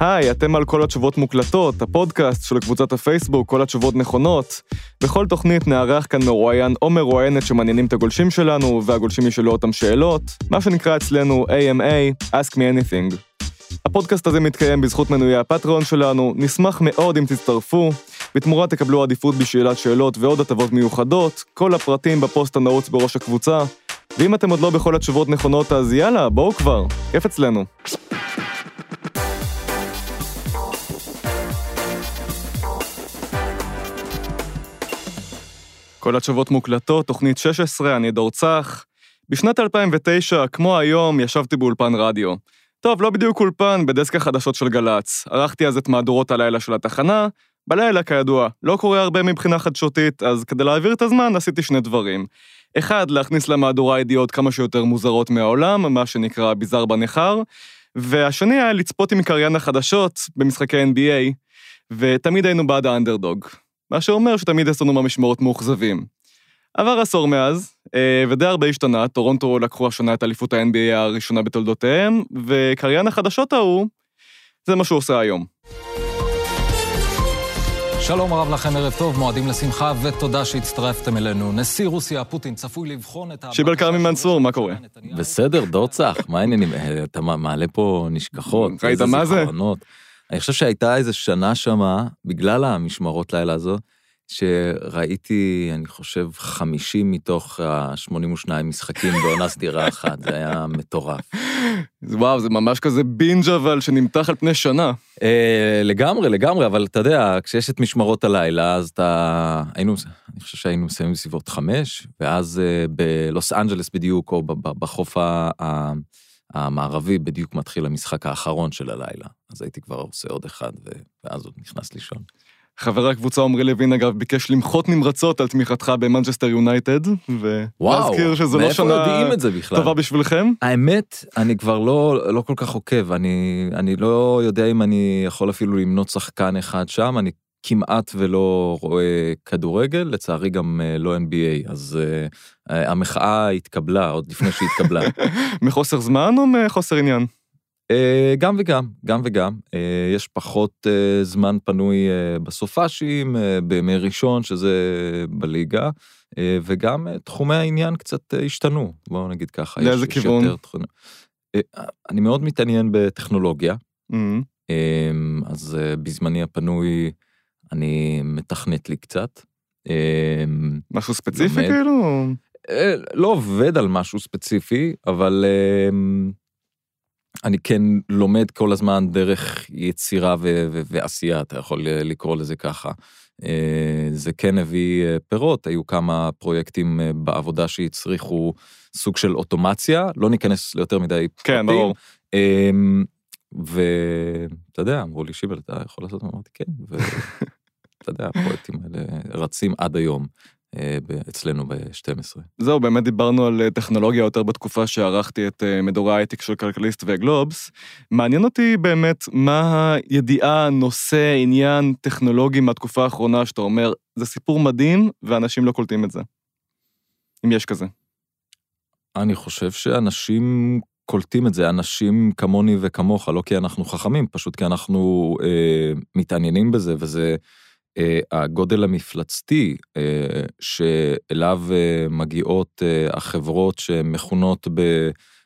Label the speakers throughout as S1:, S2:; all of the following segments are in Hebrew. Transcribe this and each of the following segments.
S1: היי, אתם על כל התשובות מוקלטות, הפודקאסט של קבוצת הפייסבוק, כל התשובות נכונות. בכל תוכנית נארח כאן מרואיין או מרואיינת שמעניינים את הגולשים שלנו, והגולשים ישאלו אותם שאלות, מה שנקרא אצלנו AMA, Ask Me Anything. הפודקאסט הזה מתקיים בזכות מנויי הפטריון שלנו, נשמח מאוד אם תצטרפו, בתמורה תקבלו עדיפות בשאלת שאלות ועוד הטבות מיוחדות, כל הפרטים בפוסט הנעוץ בראש הקבוצה, ואם אתם עוד לא בכל התשובות נכונות אז יאללה, בואו כבר, כיף אצלנו. כל התשובות מוקלטות, תוכנית 16, אני דור צח. בשנת 2009, כמו היום, ישבתי באולפן רדיו. טוב, לא בדיוק אולפן, בדסק החדשות של גל"צ. ערכתי אז את מהדורות הלילה של התחנה. בלילה, כידוע, לא קורה הרבה מבחינה חדשותית, אז כדי להעביר את הזמן עשיתי שני דברים. אחד, להכניס למהדורה ידיעות כמה שיותר מוזרות מהעולם, מה שנקרא ביזאר בניכר, והשני היה לצפות עם קריין החדשות במשחקי NBA, ותמיד היינו בעד האנדרדוג. מה שאומר שתמיד יצאנו מהמשמרות מאוכזבים. עבר עשור מאז, אה, ודי הרבה השתנה, טורונטו לקחו השנה את אליפות ה-NBA הראשונה בתולדותיהם, וקריין החדשות ההוא, זה מה שהוא עושה היום.
S2: שלום רב לכם, ערב טוב, מועדים לשמחה, ותודה שהצטרפתם אלינו. נשיא רוסיה, פוטין, צפוי לבחון את ה...
S1: שיבל כרמי מנסור, מה קורה?
S3: בסדר, דור צח, מה העניינים? אה, אתה מעלה פה נשכחות.
S1: ראית מה זה?
S3: אני חושב שהייתה איזה שנה שמה, בגלל המשמרות לילה הזו, שראיתי, אני חושב, 50 מתוך ה-82 משחקים בעונה סדירה אחת, זה היה מטורף.
S1: וואו, זה ממש כזה בינג' אבל שנמתח על פני שנה.
S3: אה, לגמרי, לגמרי, אבל אתה יודע, כשיש את משמרות הלילה, אז אתה... היינו, אני חושב שהיינו מסיימים בסביבות חמש, ואז אה, בלוס אנג'לס בדיוק, או בחוף ה... המערבי בדיוק מתחיל המשחק האחרון של הלילה. אז הייתי כבר עושה עוד אחד, ואז עוד נכנס לישון.
S1: חבר הקבוצה עמרי לוין, אגב, ביקש למחות נמרצות על תמיכתך במנצ'סטר יונייטד, ולהזכיר שזו לא שנה טובה בשבילכם.
S3: האמת, אני כבר לא, לא כל כך עוקב, אני, אני לא יודע אם אני יכול אפילו למנות שחקן אחד שם, אני כמעט ולא רואה כדורגל, לצערי גם אה, לא NBA, אז uh, המחאה התקבלה עוד לפני שהתקבלה.
S1: מחוסר זמן או מחוסר עניין?
S3: Uh, גם וגם, גם וגם. Uh, יש פחות uh, זמן פנוי uh, בסופאשים, uh, בימי ראשון, שזה בליגה, uh, וגם uh, תחומי העניין קצת uh, השתנו, בואו נגיד ככה.
S1: לאיזה כיוון? תחומ...
S3: Uh, אני מאוד מתעניין בטכנולוגיה, mm-hmm. uh, אז uh, בזמני הפנוי אני מתכנת לי קצת.
S1: אמ, משהו ספציפי לומד. כאילו?
S3: אה, לא עובד על משהו ספציפי, אבל אמ, אני כן לומד כל הזמן דרך יצירה ו- ו- ועשייה, אתה יכול לקרוא לזה ככה. אה, זה כן הביא אה, פירות, היו כמה פרויקטים בעבודה שהצריכו סוג של אוטומציה, לא ניכנס ליותר מדי
S1: פרטים. כן, ברור.
S3: ואתה יודע, אמרו לי, שיבל, אתה יכול לעשות? אמרתי, כן. אתה יודע, הפרויקטים האלה רצים עד היום. אה, אצלנו ב-12.
S1: זהו, באמת דיברנו על אה, טכנולוגיה יותר בתקופה שערכתי את אה, מדורי ההייטק של כלכליסט וגלובס. מעניין אותי באמת מה הידיעה, נושא, עניין טכנולוגי מהתקופה האחרונה שאתה אומר, זה סיפור מדהים ואנשים לא קולטים את זה. אם יש כזה.
S3: אני חושב שאנשים קולטים את זה, אנשים כמוני וכמוך, לא כי אנחנו חכמים, פשוט כי אנחנו אה, מתעניינים בזה, וזה... אה, הגודל המפלצתי אה, שאליו אה, מגיעות החברות שמכונות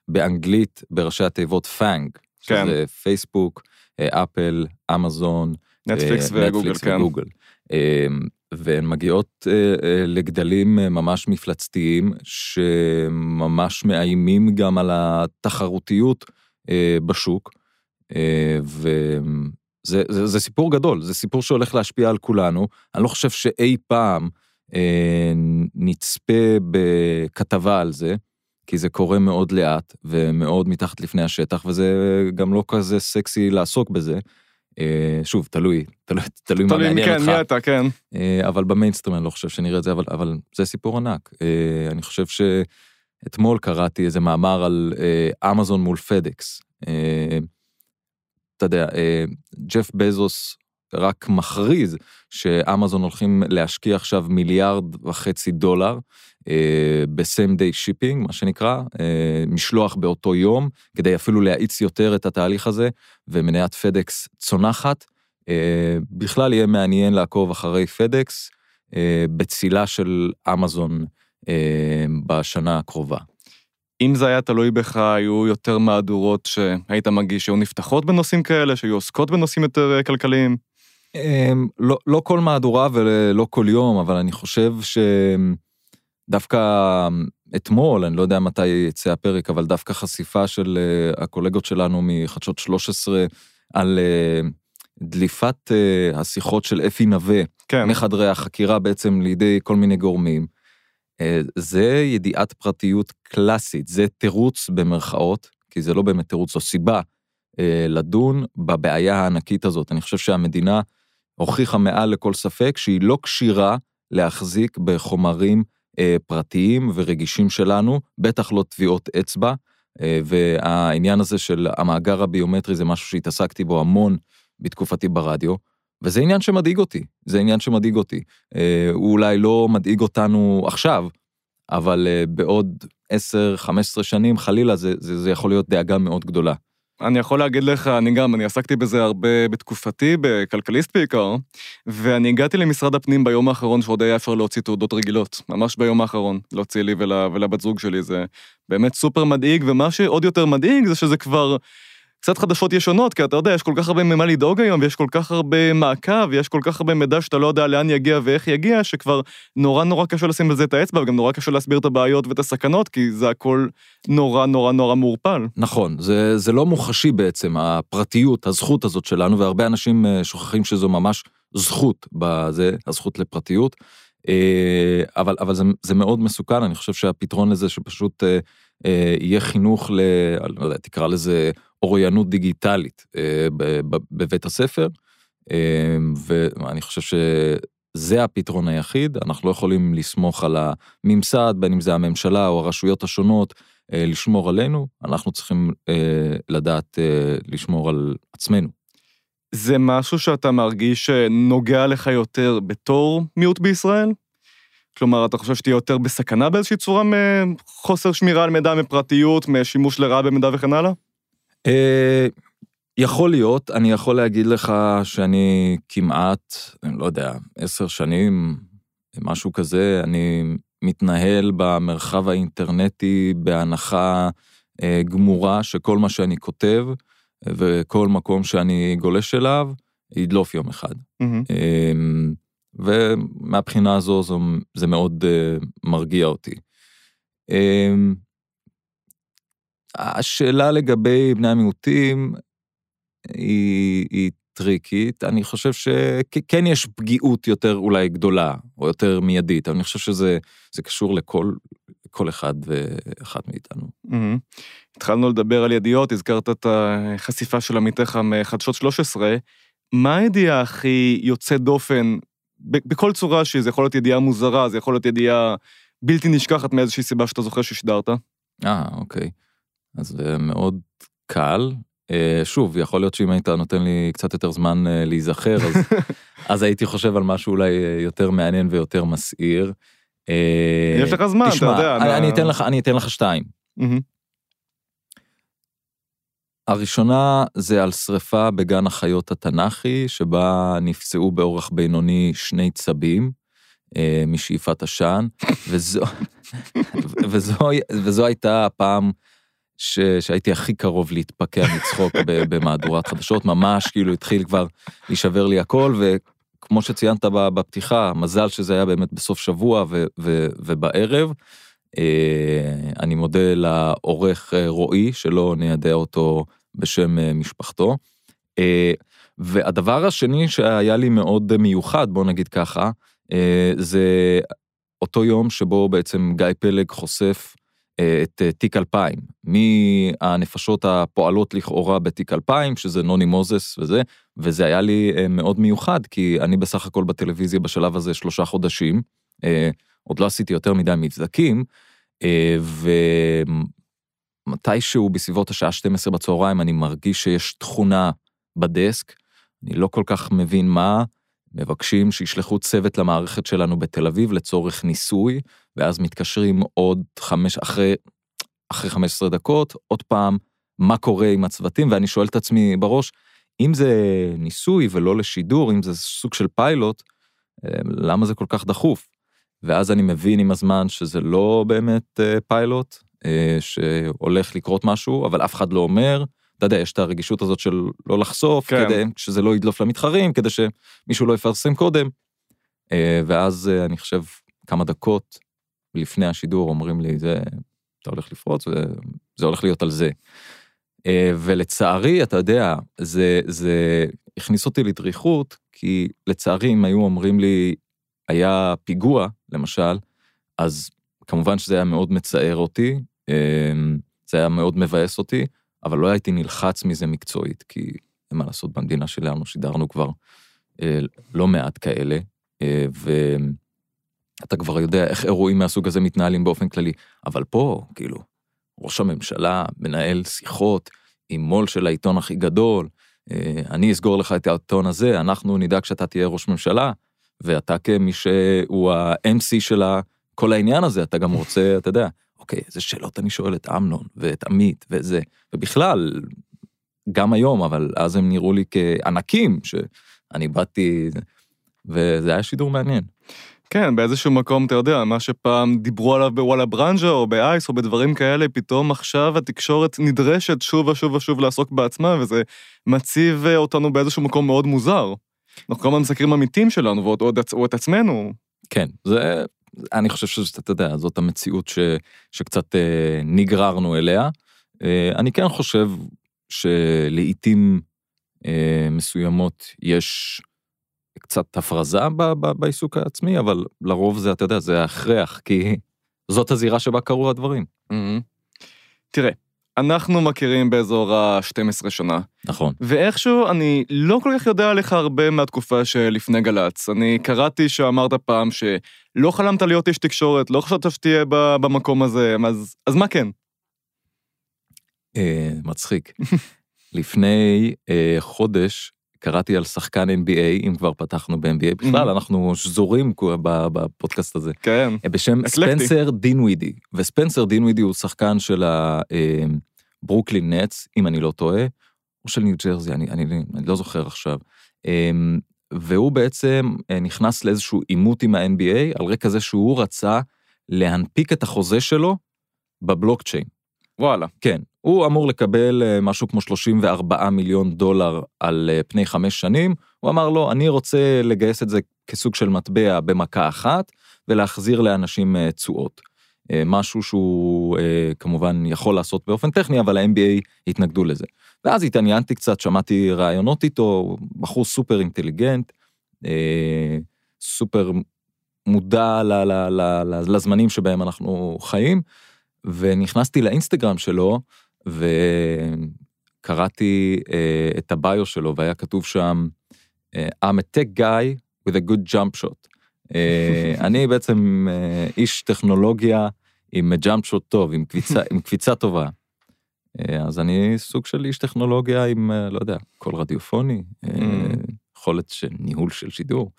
S3: באנגלית בראשי התיבות פאנג, כן. שזה פייסבוק, אפל, אמזון,
S1: נטפליקס וגוגל, כן. וגוגל.
S3: והן מגיעות לגדלים ממש מפלצתיים, שממש מאיימים גם על התחרותיות בשוק, זה, זה, זה סיפור גדול, זה סיפור שהולך להשפיע על כולנו. אני לא חושב שאי פעם אה, נצפה בכתבה על זה, כי זה קורה מאוד לאט ומאוד מתחת לפני השטח, וזה גם לא כזה סקסי לעסוק בזה. אה, שוב, תלוי, תלוי, תלוי מה מעניין
S1: כן, אותך. תלוי מי אתה, כן.
S3: אה, אבל במיינסטרים אני לא חושב שנראה את זה, אבל, אבל זה סיפור ענק. אה, אני חושב שאתמול קראתי איזה מאמר על אמזון מול פדקס. אתה יודע, ג'ף בזוס רק מכריז שאמזון הולכים להשקיע עכשיו מיליארד וחצי דולר ב same day shipping, מה שנקרא, משלוח באותו יום, כדי אפילו להאיץ יותר את התהליך הזה, ומניית פדקס צונחת. בכלל יהיה מעניין לעקוב אחרי פדקס בצילה של אמזון בשנה הקרובה.
S1: אם זה היה תלוי בך, היו יותר מהדורות שהיית מגיש, שהיו נפתחות בנושאים כאלה, שהיו עוסקות בנושאים יותר כלכליים?
S3: לא, לא כל מהדורה ולא כל יום, אבל אני חושב שדווקא אתמול, אני לא יודע מתי יצא הפרק, אבל דווקא חשיפה של אה, הקולגות שלנו מחדשות 13 על אה, דליפת אה, השיחות של אפי נווה, כן. מחדרי החקירה בעצם לידי כל מיני גורמים. זה ידיעת פרטיות קלאסית, זה תירוץ במרכאות, כי זה לא באמת תירוץ, זו סיבה לדון בבעיה הענקית הזאת. אני חושב שהמדינה הוכיחה מעל לכל ספק שהיא לא כשירה להחזיק בחומרים פרטיים ורגישים שלנו, בטח לא טביעות אצבע, אה, והעניין הזה של המאגר הביומטרי זה משהו שהתעסקתי בו המון בתקופתי ברדיו, וזה עניין שמדאיג אותי, זה עניין שמדאיג אותי. אה, הוא אולי לא מדאיג אותנו עכשיו, אבל אה, בעוד 10-15 שנים חלילה זה, זה, זה יכול להיות דאגה מאוד גדולה.
S1: אני יכול להגיד לך, אני גם, אני עסקתי בזה הרבה בתקופתי, בכלכליסט בעיקר, ואני הגעתי למשרד הפנים ביום האחרון שעוד היה אפשר להוציא תעודות רגילות, ממש ביום האחרון, להוציא לי ול, ולבת זוג שלי, זה באמת סופר מדאיג, ומה שעוד יותר מדאיג זה שזה כבר... קצת חדשות ישונות, כי אתה יודע, יש כל כך הרבה ממה לדאוג היום, ויש כל כך הרבה מעקב, ויש כל כך הרבה מידע שאתה לא יודע לאן יגיע ואיך יגיע, שכבר נורא נורא קשה לשים בזה את האצבע, וגם נורא קשה להסביר את הבעיות ואת הסכנות, כי זה הכל נורא נורא נורא מעורפל.
S3: נכון, זה, זה לא מוחשי בעצם, הפרטיות, הזכות הזאת שלנו, והרבה אנשים אה, שוכחים שזו ממש זכות בזה, הזכות לפרטיות. אה, אבל, אבל זה, זה מאוד מסוכן, אני חושב שהפתרון לזה שפשוט אה, יהיה חינוך ל... לא יודע, תקרא לזה אוריינות דיגיטלית אה, בבית הספר, אה, ואני חושב שזה הפתרון היחיד, אנחנו לא יכולים לסמוך על הממסד, בין אם זה הממשלה או הרשויות השונות, אה, לשמור עלינו, אנחנו צריכים לדעת לשמור על עצמנו.
S1: זה משהו שאתה מרגיש שנוגע לך יותר בתור מיעוט בישראל? כלומר, אתה חושב שתהיה יותר בסכנה באיזושהי צורה מחוסר שמירה על מידע, מפרטיות, משימוש לרעה במידע וכן הלאה?
S3: אה, יכול להיות, אני יכול להגיד לך שאני כמעט, אני לא יודע, עשר שנים, משהו כזה, אני מתנהל במרחב האינטרנטי בהנחה אה, גמורה שכל מה שאני כותב וכל מקום שאני גולש אליו, ידלוף יום אחד. Mm-hmm. ומהבחינה הזו זו, זה מאוד uh, מרגיע אותי. Um, השאלה לגבי בני המיעוטים היא, היא טריקית, אני חושב שכן יש פגיעות יותר אולי גדולה, או יותר מיידית, אבל אני חושב שזה קשור לכל כל אחד ואחת מאיתנו. Mm-hmm.
S1: התחלנו לדבר על ידיעות, הזכרת את החשיפה של עמיתך מחדשות 13. מה הידיעה הכי יוצאת דופן, בכל צורה שהיא, זה יכול להיות ידיעה מוזרה, זה יכול להיות ידיעה בלתי נשכחת מאיזושהי סיבה שאתה זוכר ששידרת?
S3: אה, אוקיי. אז זה מאוד קל. אה, שוב, יכול להיות שאם היית נותן לי קצת יותר זמן אה, להיזכר, אז, אז הייתי חושב על משהו אולי אה, יותר מעניין ויותר מסעיר.
S1: יש לך זמן, תשמע, אתה יודע.
S3: אני, אני, אתן לך, אני אתן לך שתיים. Mm-hmm. הראשונה זה על שריפה בגן החיות התנ"כי, שבה נפצעו באורח בינוני שני צבים משאיפת עשן, וזו, וזו, וזו הייתה הפעם ש... שהייתי הכי קרוב להתפקע מצחוק במהדורת חדשות, ממש כאילו התחיל כבר להישבר לי הכל, וכמו שציינת בפתיחה, מזל שזה היה באמת בסוף שבוע ו... ו... ובערב. אה, אני מודה לעורך אה, רועי, שלא ניידע אותו בשם אה, משפחתו. והדבר השני שהיה לי מאוד מיוחד, בוא נגיד ככה, זה אותו יום שבו בעצם גיא פלג חושף את אה, תיק 2000, מהנפשות הפועלות לכאורה בתיק 2000, שזה נוני מוזס וזה, וזה היה לי אה, מאוד מיוחד, כי אני בסך הכל בטלוויזיה בשלב הזה שלושה חודשים, אה, עוד לא עשיתי יותר מדי מבזקים, ומתישהו בסביבות השעה 12 בצהריים אני מרגיש שיש תכונה בדסק, אני לא כל כך מבין מה, מבקשים שישלחו צוות למערכת שלנו בתל אביב לצורך ניסוי, ואז מתקשרים עוד חמש, אחרי, אחרי 15 דקות, עוד פעם, מה קורה עם הצוותים, ואני שואל את עצמי בראש, אם זה ניסוי ולא לשידור, אם זה סוג של פיילוט, אה, למה זה כל כך דחוף? ואז אני מבין עם הזמן שזה לא באמת אה, פיילוט, שהולך לקרות משהו, אבל אף אחד לא אומר. אתה יודע, יש את הרגישות הזאת של לא לחשוף, כן. כדי שזה לא ידלוף למתחרים, כדי שמישהו לא יפרסם קודם. ואז אני חושב כמה דקות לפני השידור אומרים לי, זה, אתה הולך לפרוץ וזה הולך להיות על זה. ולצערי, אתה יודע, זה, זה הכניס אותי לדריכות, כי לצערי אם היו אומרים לי, היה פיגוע, למשל, אז כמובן שזה היה מאוד מצער אותי, אמ, זה היה מאוד מבאס אותי, אבל לא הייתי נלחץ מזה מקצועית, כי אין מה לעשות, במדינה שלנו שידרנו כבר אה, לא מעט כאלה, אה, ואתה כבר יודע איך אירועים מהסוג הזה מתנהלים באופן כללי, אבל פה, כאילו, ראש הממשלה מנהל שיחות עם מו"ל של העיתון הכי גדול, אה, אני אסגור לך את העיתון הזה, אנחנו נדאג שאתה תהיה ראש ממשלה, ואתה כמי שהוא ה-MC של כל העניין הזה, אתה גם רוצה, אתה יודע, אוקיי, איזה שאלות אני שואל את אמנון ואת עמית וזה, ובכלל, גם היום, אבל אז הם נראו לי כענקים, שאני באתי, וזה היה שידור מעניין.
S1: כן, באיזשהו מקום, אתה יודע, מה שפעם דיברו עליו בוואלה ברנז'ה או באייס או בדברים כאלה, פתאום עכשיו התקשורת נדרשת שוב ושוב ושוב לעסוק בעצמה, וזה מציב אותנו באיזשהו מקום מאוד מוזר. אנחנו כל הזמן מסקרים עמיתים שלנו ועוד עוד, עוד את עצמנו.
S3: כן, זה, אני חושב שאתה יודע, זאת המציאות ש, שקצת אה, נגררנו אליה. אה, אני כן חושב שלעיתים אה, מסוימות יש קצת הפרזה ב, ב, בעיסוק העצמי, אבל לרוב זה, אתה יודע, זה ההכרח, כי זאת הזירה שבה קרו הדברים. Mm-hmm.
S1: תראה, אנחנו מכירים באזור ה-12 שנה.
S3: נכון.
S1: ואיכשהו אני לא כל כך יודע עליך הרבה מהתקופה שלפני גל"צ. אני קראתי שאמרת פעם שלא חלמת להיות איש תקשורת, לא חשבת שתהיה במקום הזה, אז, אז מה כן?
S3: אה, מצחיק. לפני אה, חודש קראתי על שחקן NBA, אם כבר פתחנו ב-NBA, בכלל אנחנו שזורים בפודקאסט הזה.
S1: כן.
S3: בשם אקלקטי. ספנסר דינווידי, וספנסר דינווידי הוא שחקן של הברוקלין אה, נטס, אם אני לא טועה, או של ניו ג'רזי, אני, אני, אני לא זוכר עכשיו. אמ, והוא בעצם אה, נכנס לאיזשהו עימות עם ה-NBA, על רקע זה שהוא רצה להנפיק את החוזה שלו בבלוקצ'יין.
S1: וואלה.
S3: כן, הוא אמור לקבל אה, משהו כמו 34 מיליון דולר על אה, פני חמש שנים, הוא אמר לו, אני רוצה לגייס את זה כסוג של מטבע במכה אחת, ולהחזיר לאנשים תשואות. משהו שהוא כמובן יכול לעשות באופן טכני, אבל ה-MBA התנגדו לזה. ואז התעניינתי קצת, שמעתי ראיונות איתו, בחור סופר אינטליגנט, סופר מודע לזמנים שבהם אנחנו חיים, ונכנסתי לאינסטגרם שלו, וקראתי uh, את הביו שלו, והיה כתוב שם, I'm a tech guy with a good jump shot. Uh, אני בעצם uh, איש טכנולוגיה עם ג'אמפ שוט טוב, עם קביצה, עם קפיצה טובה. Uh, אז אני סוג של איש טכנולוגיה עם, uh, לא יודע, קול רדיופוני, uh, יכולת של ניהול של שידור.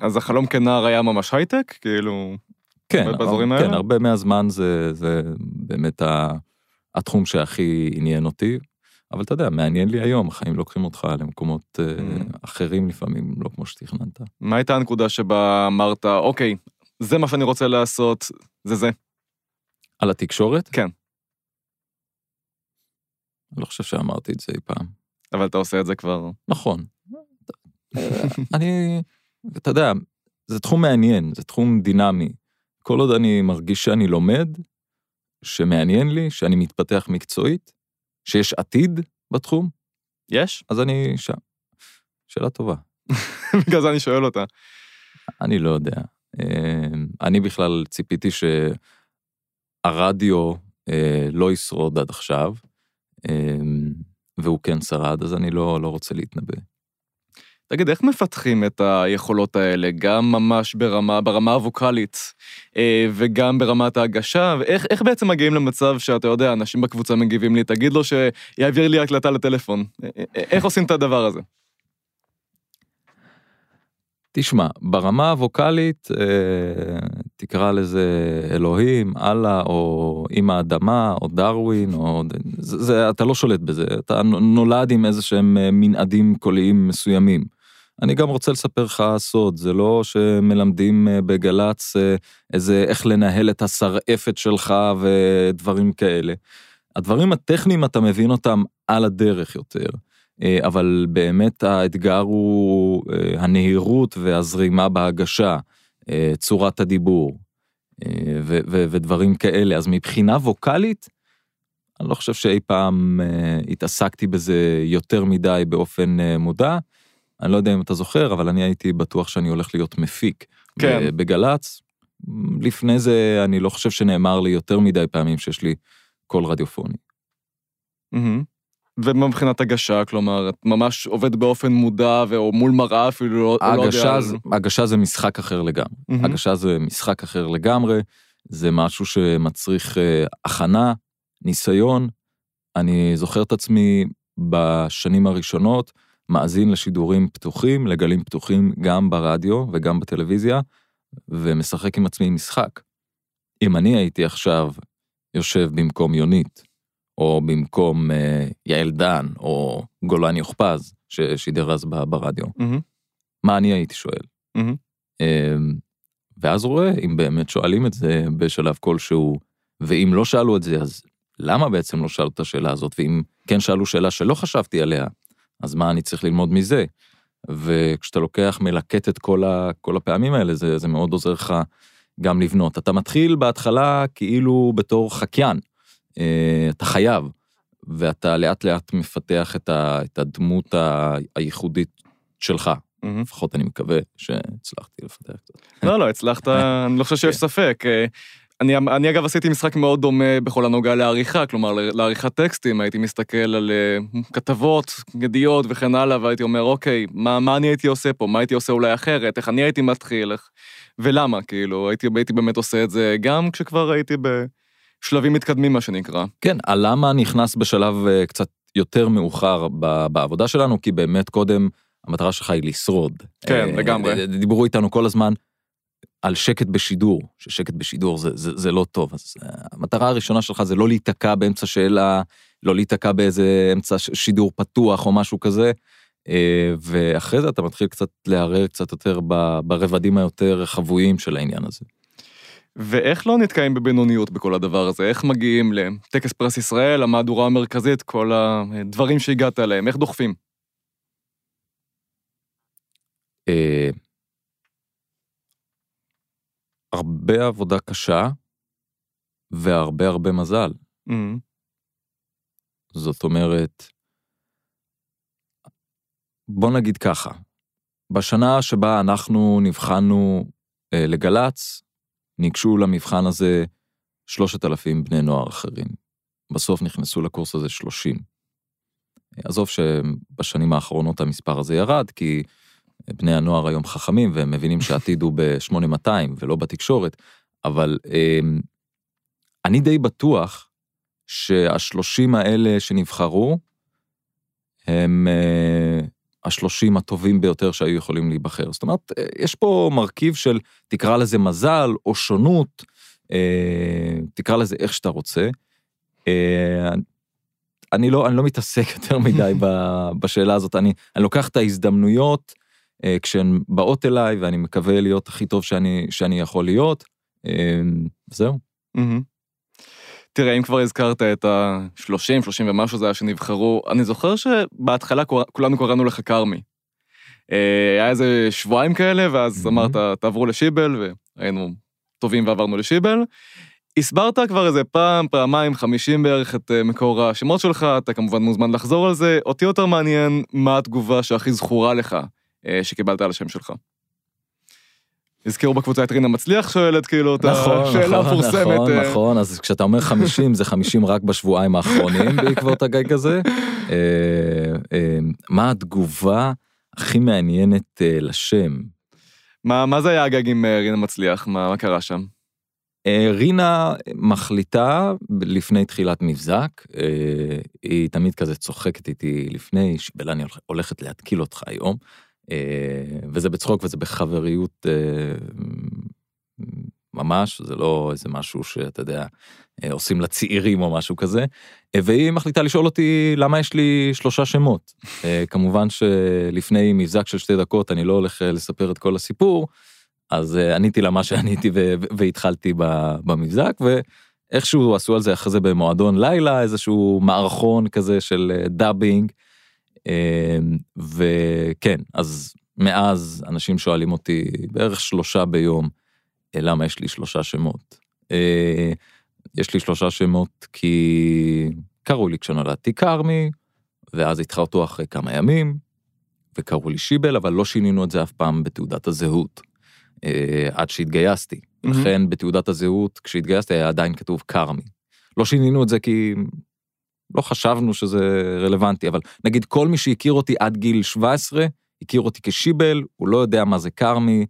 S1: אז החלום כנער היה ממש הייטק? כאילו...
S3: כן, כן, הרבה מהזמן זה, זה באמת ה... התחום שהכי עניין אותי, אבל אתה יודע, מעניין לי היום, החיים לוקחים אותך למקומות mm. אחרים לפעמים, לא כמו שתכננת.
S1: מה הייתה הנקודה שבה אמרת, אוקיי, זה מה שאני רוצה לעשות, זה זה?
S3: על התקשורת?
S1: כן.
S3: אני לא חושב שאמרתי את זה אי פעם.
S1: אבל אתה עושה את זה כבר...
S3: נכון. אני, אתה יודע, זה תחום מעניין, זה תחום דינמי. כל עוד אני מרגיש שאני לומד, שמעניין לי, שאני מתפתח מקצועית, שיש עתיד בתחום.
S1: יש?
S3: אז אני שם. שאלה טובה.
S1: בגלל זה אני שואל אותה.
S3: אני לא יודע. אמ, אני בכלל ציפיתי שהרדיו אה, לא ישרוד עד עכשיו, אמ, והוא כן שרד, אז אני לא, לא רוצה להתנבא.
S1: תגיד, איך מפתחים את היכולות האלה, גם ממש ברמה, ברמה הווקאלית אה, וגם ברמת ההגשה, ואיך בעצם מגיעים למצב שאתה יודע, אנשים בקבוצה מגיבים לי, תגיד לו שיעביר לי הקלטה לטלפון. איך עושים את הדבר הזה?
S3: תשמע, ברמה הווקאלית, אה, תקרא לזה אלוהים, אללה, או עם האדמה, או דרווין, או... זה, זה, אתה לא שולט בזה, אתה נולד עם איזה שהם אה, מנעדים קוליים מסוימים. אני גם רוצה לספר לך סוד, זה לא שמלמדים אה, בגל"צ אה, איזה איך לנהל את השרעפת שלך ודברים כאלה. הדברים הטכניים אתה מבין אותם על הדרך יותר. אה, אבל באמת האתגר הוא אה, הנהירות והזרימה בהגשה, אה, צורת הדיבור ו- ו- ודברים כאלה. אז מבחינה ווקאלית, אני לא חושב שאי פעם התעסקתי בזה יותר מדי באופן מודע. אני לא יודע אם אתה זוכר, אבל אני הייתי בטוח שאני הולך להיות מפיק כן. בגל"צ. לפני זה אני לא חושב שנאמר לי יותר מדי פעמים שיש לי קול רדיופוני.
S1: Mm-hmm. ומה מבחינת הגשה, כלומר, את ממש עובד באופן מודע או מול מראה אפילו, לא, לא יודע...
S3: זה, הגשה זה משחק אחר לגמרי. Mm-hmm. הגשה זה משחק אחר לגמרי, זה משהו שמצריך uh, הכנה, ניסיון. אני זוכר את עצמי בשנים הראשונות, מאזין לשידורים פתוחים, לגלים פתוחים גם ברדיו וגם בטלוויזיה, ומשחק עם עצמי משחק. אם אני הייתי עכשיו יושב במקום יונית, או במקום אה, יעל דן, או גולן יוכפז, ששידר אז ברדיו. Mm-hmm. מה אני הייתי שואל? Mm-hmm. אה, ואז רואה אם באמת שואלים את זה בשלב כלשהו, ואם לא שאלו את זה, אז למה בעצם לא שאלו את השאלה הזאת? ואם כן שאלו שאלה שלא חשבתי עליה, אז מה אני צריך ללמוד מזה? וכשאתה לוקח, מלקט את כל, ה, כל הפעמים האלה, זה, זה מאוד עוזר לך גם לבנות. אתה מתחיל בהתחלה כאילו בתור חקיין. אה, אתה חייב, ואתה לאט לאט מפתח את, ה, את הדמות ה, הייחודית שלך. Mm-hmm. לפחות אני מקווה שהצלחתי לפתח את זה.
S1: לא, לא, הצלחת, אני לא חושב שיש כן. ספק. אה, אני, אני אגב עשיתי משחק מאוד דומה בכל הנוגע לעריכה, כלומר לעריכת טקסטים, הייתי מסתכל על uh, כתבות, ידיעות וכן הלאה, והייתי אומר, אוקיי, מה, מה אני הייתי עושה פה? מה הייתי עושה אולי אחרת? איך אני הייתי מתחיל? איך... ולמה? כאילו, הייתי, הייתי באמת עושה את זה גם כשכבר הייתי ב... שלבים מתקדמים, מה שנקרא.
S3: כן, הלמה נכנס בשלב אה, קצת יותר מאוחר בעבודה שלנו, כי באמת קודם המטרה שלך היא לשרוד.
S1: כן, אה, לגמרי.
S3: דיברו איתנו כל הזמן על שקט בשידור, ששקט בשידור זה, זה, זה לא טוב. אז אה, המטרה הראשונה שלך זה לא להיתקע באמצע שאלה, לא להיתקע באיזה אמצע שידור פתוח או משהו כזה. ואחרי זה אתה מתחיל קצת לערער קצת יותר ברבדים היותר חבויים של העניין הזה.
S1: ואיך לא נתקעים בבינוניות בכל הדבר הזה? איך מגיעים לטקס פרס ישראל, המהדורה המרכזית, כל הדברים שהגעת אליהם, איך דוחפים?
S3: אה, הרבה עבודה קשה והרבה הרבה מזל. זאת אומרת, בוא נגיד ככה, בשנה שבה אנחנו נבחנו אה, לגל"צ, ניגשו למבחן הזה 3,000 בני נוער אחרים. בסוף נכנסו לקורס הזה 30. עזוב שבשנים האחרונות המספר הזה ירד, כי בני הנוער היום חכמים והם מבינים שהעתיד הוא ב-8200 ולא בתקשורת, אבל אמ, אני די בטוח שהשלושים האלה שנבחרו, הם אה, השלושים הטובים ביותר שהיו יכולים להיבחר. זאת אומרת, אה, יש פה מרכיב של, תקרא לזה מזל או שונות, אה, תקרא לזה איך שאתה רוצה. אה, אני לא, אני לא מתעסק יותר מדי בשאלה הזאת, אני, אני לוקח את ההזדמנויות כשהן באות אליי, ואני מקווה להיות הכי טוב שאני, שאני יכול להיות, זהו.
S1: תראה, אם כבר הזכרת את ה-30, 30 ומשהו זה היה שנבחרו, אני זוכר שבהתחלה כולנו קראנו לך כרמי. אה, היה איזה שבועיים כאלה, ואז אמרת, תעברו לשיבל, והיינו טובים ועברנו לשיבל. הסברת כבר איזה פעם, פעמיים, חמישים בערך את אה, מקור השמות שלך, אתה כמובן מוזמן לחזור על זה. אותי יותר מעניין מה התגובה שהכי זכורה לך אה, שקיבלת על השם שלך. הזכירו בקבוצה את רינה מצליח שואלת כאילו את נכון, השאלה נכון, המפורסמת.
S3: נכון, נכון, נכון, אז כשאתה אומר 50 זה 50 רק בשבועיים האחרונים בעקבות הגג הזה. אה, אה, מה התגובה הכי מעניינת לשם?
S1: מה, מה זה היה הגג עם רינה מצליח? מה, מה קרה שם?
S3: רינה מחליטה לפני תחילת מבזק, היא תמיד כזה צוחקת איתי לפני, שבלה אני הולכת להתקיל אותך היום. וזה בצחוק וזה בחבריות ממש, זה לא איזה משהו שאתה יודע, עושים לצעירים או משהו כזה. והיא מחליטה לשאול אותי למה יש לי שלושה שמות. כמובן שלפני מבזק של שתי דקות אני לא הולך לספר את כל הסיפור, אז עניתי לה מה שעניתי והתחלתי במבזק, ואיכשהו עשו על זה אחרי זה במועדון לילה, איזשהו מערכון כזה של dubbing. וכן, אז מאז אנשים שואלים אותי בערך שלושה ביום, למה יש לי שלושה שמות. יש לי שלושה שמות כי קראו לי כשנולדתי כרמי, ואז התחרטו אחרי כמה ימים, וקראו לי שיבל, אבל לא שינינו את זה אף פעם בתעודת הזהות, עד שהתגייסתי. Mm-hmm. לכן בתעודת הזהות, כשהתגייסתי היה עדיין כתוב כרמי. לא שינינו את זה כי לא חשבנו שזה רלוונטי, אבל נגיד כל מי שהכיר אותי עד גיל 17, הכיר אותי כשיבל, הוא לא יודע מה זה כרמי,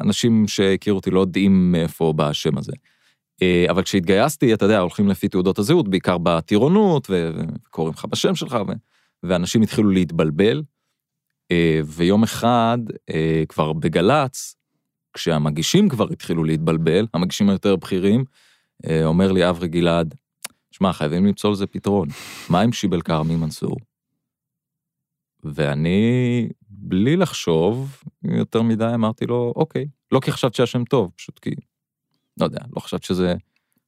S3: אנשים שהכירו אותי לא יודעים מאיפה בא השם הזה. אבל כשהתגייסתי, אתה יודע, הולכים לפי תעודות הזהות, בעיקר בטירונות, וקוראים לך בשם שלך, ו... ואנשים התחילו להתבלבל. ויום אחד, כבר בגל"צ, כשהמגישים כבר התחילו להתבלבל, המגישים היותר בכירים, אומר לי אברי גלעד, שמע, חייבים למצוא לזה פתרון, מה עם שיבל כרמי מנסור? ואני, בלי לחשוב יותר מדי, אמרתי לו, אוקיי, לא כי חשבת שהשם טוב, פשוט כי, לא יודע, לא חשבת שזה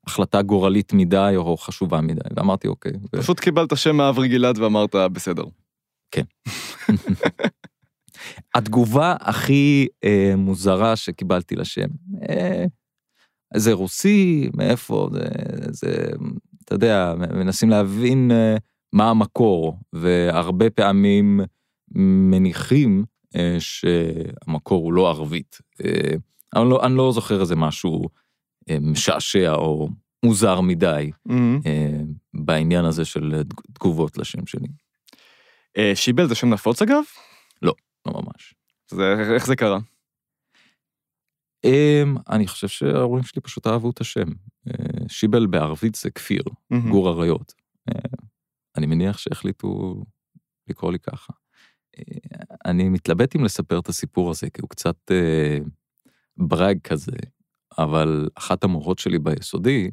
S3: החלטה גורלית מדי או חשובה מדי, ואמרתי, אוקיי.
S1: פשוט ו... קיבלת שם מאברי גלעד ואמרת, בסדר.
S3: כן. התגובה הכי אה, מוזרה שקיבלתי לשם, אה, זה רוסי, מאיפה, זה, זה, אתה יודע, מנסים להבין אה, מה המקור, והרבה פעמים מניחים אה, שהמקור הוא לא ערבית. אה, אני לא, אני לא זוכר איזה משהו משעשע או מוזר מדי mm-hmm. בעניין הזה של תגובות לשם שלי.
S1: שיבל זה שם נפוץ אגב?
S3: לא, לא ממש.
S1: זה, איך זה קרה?
S3: אני חושב שההורים שלי פשוט אהבו את השם. שיבל בערבית זה כפיר, mm-hmm. גור אריות. אני מניח שהחליטו לקרוא לי ככה. אני מתלבט אם לספר את הסיפור הזה, כי הוא קצת אה, ברג כזה, אבל אחת המורות שלי ביסודי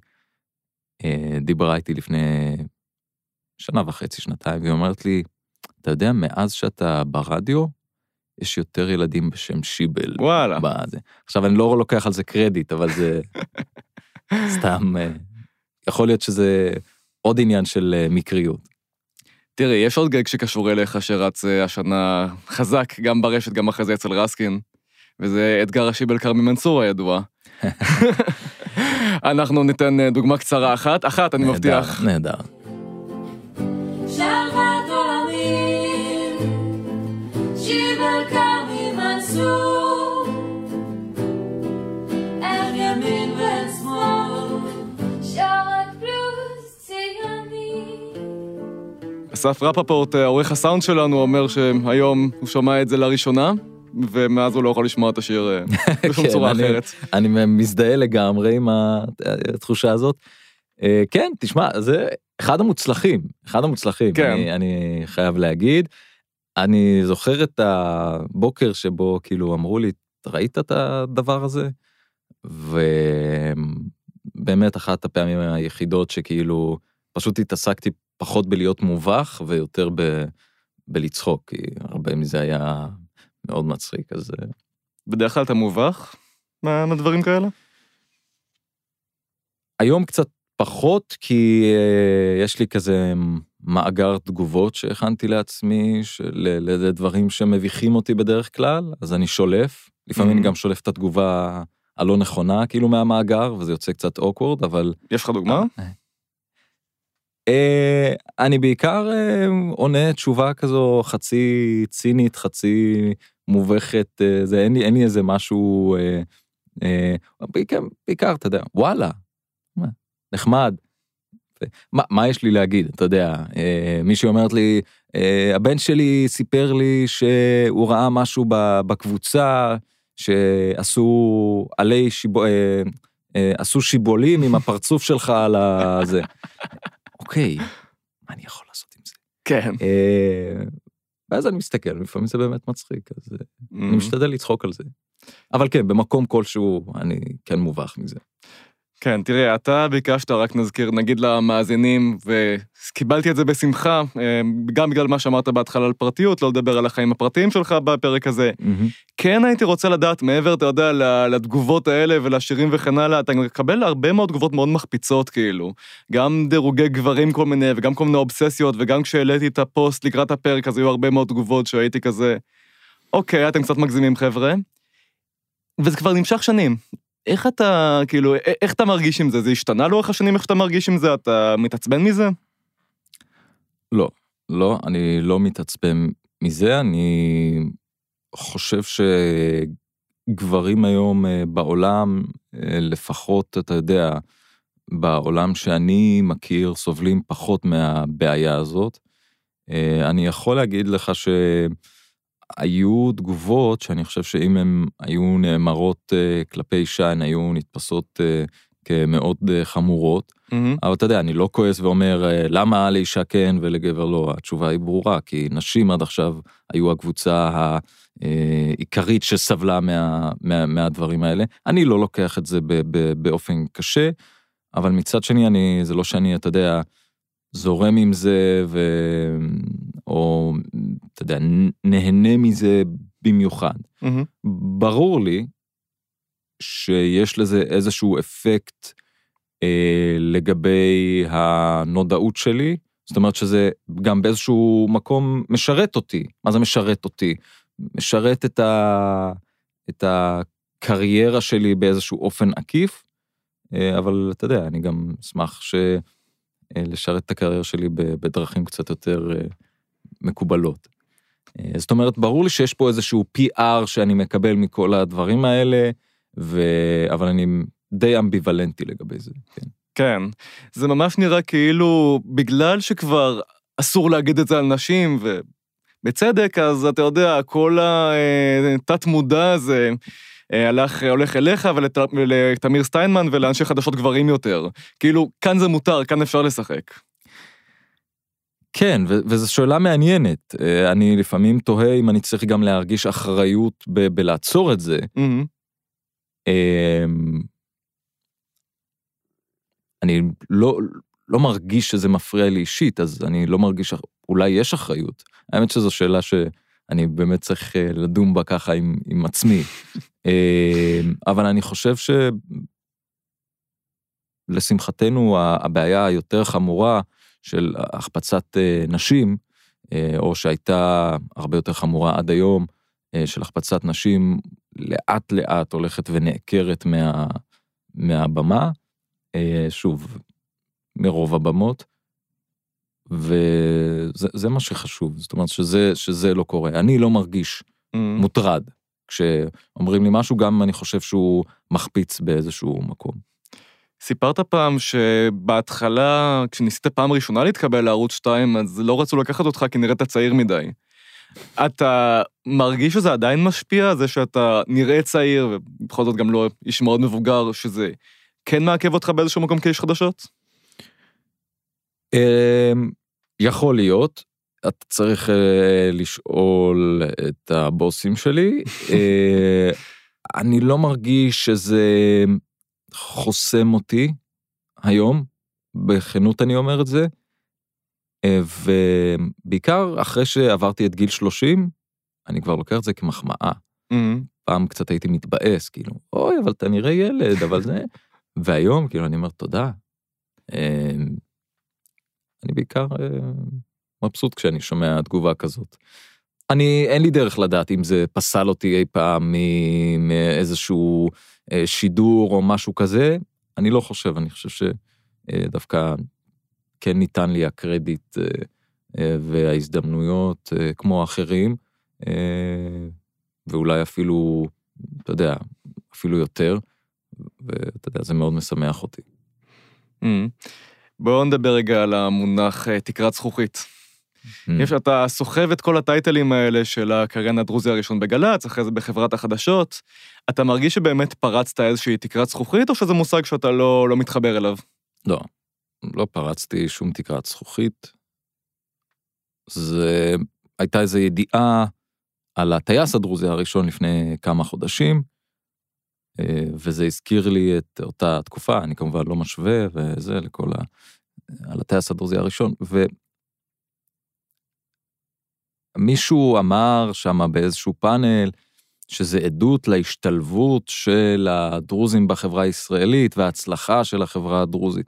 S3: אה, דיברה איתי לפני שנה וחצי, שנתיים, והיא אומרת לי, אתה יודע, מאז שאתה ברדיו, יש יותר ילדים בשם שיבל.
S1: וואלה.
S3: בזה. עכשיו, אני לא לוקח על זה קרדיט, אבל זה סתם, אה, יכול להיות שזה עוד עניין של אה, מקריות.
S1: תראי, יש עוד גג שקשור אליך שרץ אה, השנה חזק, גם ברשת, גם אחרי זה אצל רסקין, וזה אתגר השיבל כרמי מנסור הידוע. אנחנו ניתן דוגמה קצרה אחת, אחת, אני מבטיח.
S3: נהדר,
S1: אסף רפפורט, עורך הסאונד שלנו, אומר שהיום הוא שומע את זה לראשונה, ומאז הוא לא יכול לשמוע את השיר אה, בשום כן, צורה אחרת.
S3: אני מזדהה לגמרי עם התחושה הזאת. אה, כן, תשמע, זה אחד המוצלחים, אחד המוצלחים, כן. אני חייב להגיד. אני זוכר את הבוקר שבו כאילו אמרו לי, ראית את הדבר הזה? ובאמת אחת הפעמים היחידות שכאילו פשוט התעסקתי פחות בלהיות מובך ויותר ב, בלצחוק, כי הרבה מזה היה מאוד מצחיק, אז... אה,
S1: בדרך כלל אתה מובך מהדברים כאלה?
S3: היום קצת פחות, כי uh, יש לי כזה מאגר תגובות שהכנתי לעצמי, של, לדברים שמביכים אותי בדרך כלל, אז אני שולף, לפעמים mm-hmm. גם שולף את התגובה הלא נכונה, כאילו מהמאגר, וזה יוצא קצת אוקוורד, אבל...
S1: יש לך דוגמה? אה,
S3: אה, אני בעיקר אה, עונה תשובה כזו חצי צינית, חצי מובכת, אה, זה אין לי, אין לי איזה משהו, בעיקר, בעיקר, אתה יודע, וואלה, נחמד. מה, מה יש לי להגיד, אתה יודע, מישהי אומרת לי, הבן שלי סיפר לי שהוא ראה משהו בקבוצה, שעשו עלי שיבו... עשו שיבולים עם הפרצוף שלך על הזה. אוקיי, מה אני יכול לעשות עם זה?
S1: כן.
S3: אה, ואז אני מסתכל, לפעמים זה באמת מצחיק, אז אה,
S1: Mm.
S3: אני משתדל לצחוק על זה. אבל כן, במקום כלשהו אני כן מובך מזה.
S1: כן, תראה, אתה ביקשת, רק נזכיר, נגיד למאזינים, וקיבלתי את זה בשמחה, אה, גם בגלל מה שאמרת בהתחלה על פרטיות, לא לדבר על החיים הפרטיים שלך בפרק הזה. כן הייתי רוצה לדעת, מעבר, אתה יודע, לתגובות האלה ולשירים וכן הלאה, אתה מקבל הרבה מאוד תגובות מאוד מחפיצות, כאילו. גם דירוגי גברים כל מיני, וגם כל מיני אובססיות, וגם כשהעליתי את הפוסט לקראת הפרק, אז היו הרבה מאוד תגובות שהייתי כזה, אוקיי, אתם קצת מגזימים, חבר'ה. וזה כבר נמשך שנים. איך אתה, כאילו, א- איך אתה מרגיש עם זה? זה השתנה לאורך השנים איך שאתה מרגיש עם זה? אתה מתעצבן מזה?
S3: לא, לא, אני לא מתעצבן מזה, אני חושב שגברים היום אה, בעולם, אה, לפחות, אתה יודע, בעולם שאני מכיר, סובלים פחות מהבעיה הזאת. אה, אני יכול להגיד לך שהיו תגובות שאני חושב שאם הן היו נאמרות אה, כלפי הן היו נתפסות אה, כמאוד אה, חמורות. אבל אתה יודע, אני לא כועס ואומר, אה, למה לאישה כן ולגבר לא? התשובה היא ברורה, כי נשים עד עכשיו היו הקבוצה העיקרית שסבלה מה, מה, מהדברים האלה. אני לא לוקח את זה ב, ב, באופן קשה, אבל מצד שני, אני, זה לא שאני, אתה יודע, זורם עם זה, ו... או, אתה יודע, נהנה מזה במיוחד.
S1: מהמם.
S3: ברור לי שיש לזה איזשהו אפקט אה, לגבי הנודעות שלי, זאת אומרת שזה גם באיזשהו מקום משרת אותי. מה זה משרת אותי? משרת את, ה, את הקריירה שלי באיזשהו אופן עקיף, אה, אבל אתה יודע, אני גם אשמח ש... אה, לשרת את הקריירה שלי בדרכים קצת יותר אה, מקובלות. אה, זאת אומרת, ברור לי שיש פה איזשהו PR שאני מקבל מכל הדברים האלה, ו... אבל אני די אמביוולנטי לגבי זה, כן.
S1: כן. זה ממש נראה כאילו, בגלל שכבר אסור להגיד את זה על נשים, ובצדק, אז אתה יודע, כל התת-מודע הזה אה, הלך, הולך אליך ולת- ולתמיר סטיינמן ולאנשי חדשות גברים יותר. כאילו, כאן זה מותר, כאן אפשר לשחק.
S3: כן, ו- וזו שאלה מעניינת. אה, אני לפעמים תוהה אם אני צריך גם להרגיש אחריות ב- בלעצור את זה.
S1: מהמם.
S3: אמ, אני לא, לא מרגיש שזה מפריע לי אישית, אז אני לא מרגיש, אולי יש אחריות. האמת שזו שאלה שאני באמת צריך אה, לדון בה ככה עם, עם עצמי. אמ, אבל אני חושב שלשמחתנו הבעיה היותר חמורה של החפצת אה, נשים, אה, או שהייתה הרבה יותר חמורה עד היום, אה, של החפצת נשים, לאט לאט הולכת ונעקרת מה, מהבמה, שוב, מרוב הבמות, וזה זה מה שחשוב, זאת אומרת שזה, שזה לא קורה. אני לא מרגיש
S1: מהמם.
S3: מוטרד כשאומרים לי משהו, גם אני חושב שהוא מחפיץ באיזשהו מקום.
S1: סיפרת פעם שבהתחלה, כשניסית פעם ראשונה להתקבל לערוץ 2, אז לא רצו לקחת אותך כי נראית צעיר מדי. אתה מרגיש שזה עדיין משפיע, זה שאתה נראה צעיר, ובכל זאת גם לא איש מאוד מבוגר, שזה כן מעכב אותך באיזשהו מקום כאיש חדשות?
S3: אמ, יכול להיות, אתה צריך אה, לשאול את הבוסים שלי. אה, אני לא מרגיש שזה חוסם אותי היום, בכנות אני אומר את זה, אה, ובעיקר אחרי שעברתי את גיל 30, אני כבר לוקח את זה כמחמאה.
S1: מהמם.
S3: פעם קצת הייתי מתבאס, כאילו, אוי, אבל אתה נראה ילד, אבל זה... והיום, כאילו, אני אומר, תודה. אה, אני בעיקר אה, מבסוט כשאני שומע תגובה כזאת. אני, אין לי דרך לדעת אם זה פסל אותי אי פעם מאיזשהו שידור או משהו כזה, אני לא חושב, אני חושב שדווקא כן ניתן לי הקרדיט אה, אה, וההזדמנויות אה, כמו האחרים, אה, ואולי אפילו, אתה יודע, אפילו יותר, ואתה יודע, זה מאוד משמח אותי.
S1: מהמם. בואו נדבר רגע על המונח אה, תקרת זכוכית. יש, אתה סוחב את כל הטייטלים האלה של הקריין הדרוזי הראשון בגל"צ, אחרי זה בחברת החדשות. אתה מרגיש שבאמת פרצת איזושהי תקרת זכוכית, או שזה מושג שאתה לא, לא מתחבר אליו?
S3: לא, לא פרצתי שום תקרת זכוכית. זה, הייתה איזו ידיעה על הטייס הדרוזי הראשון לפני כמה חודשים, אה, וזה הזכיר לי את אותה תקופה, אני כמובן לא משווה וזה לכל ה... על הטייס הדרוזי הראשון, ומישהו אמר שם באיזשהו פאנל, שזה עדות להשתלבות של הדרוזים בחברה הישראלית וההצלחה של החברה הדרוזית.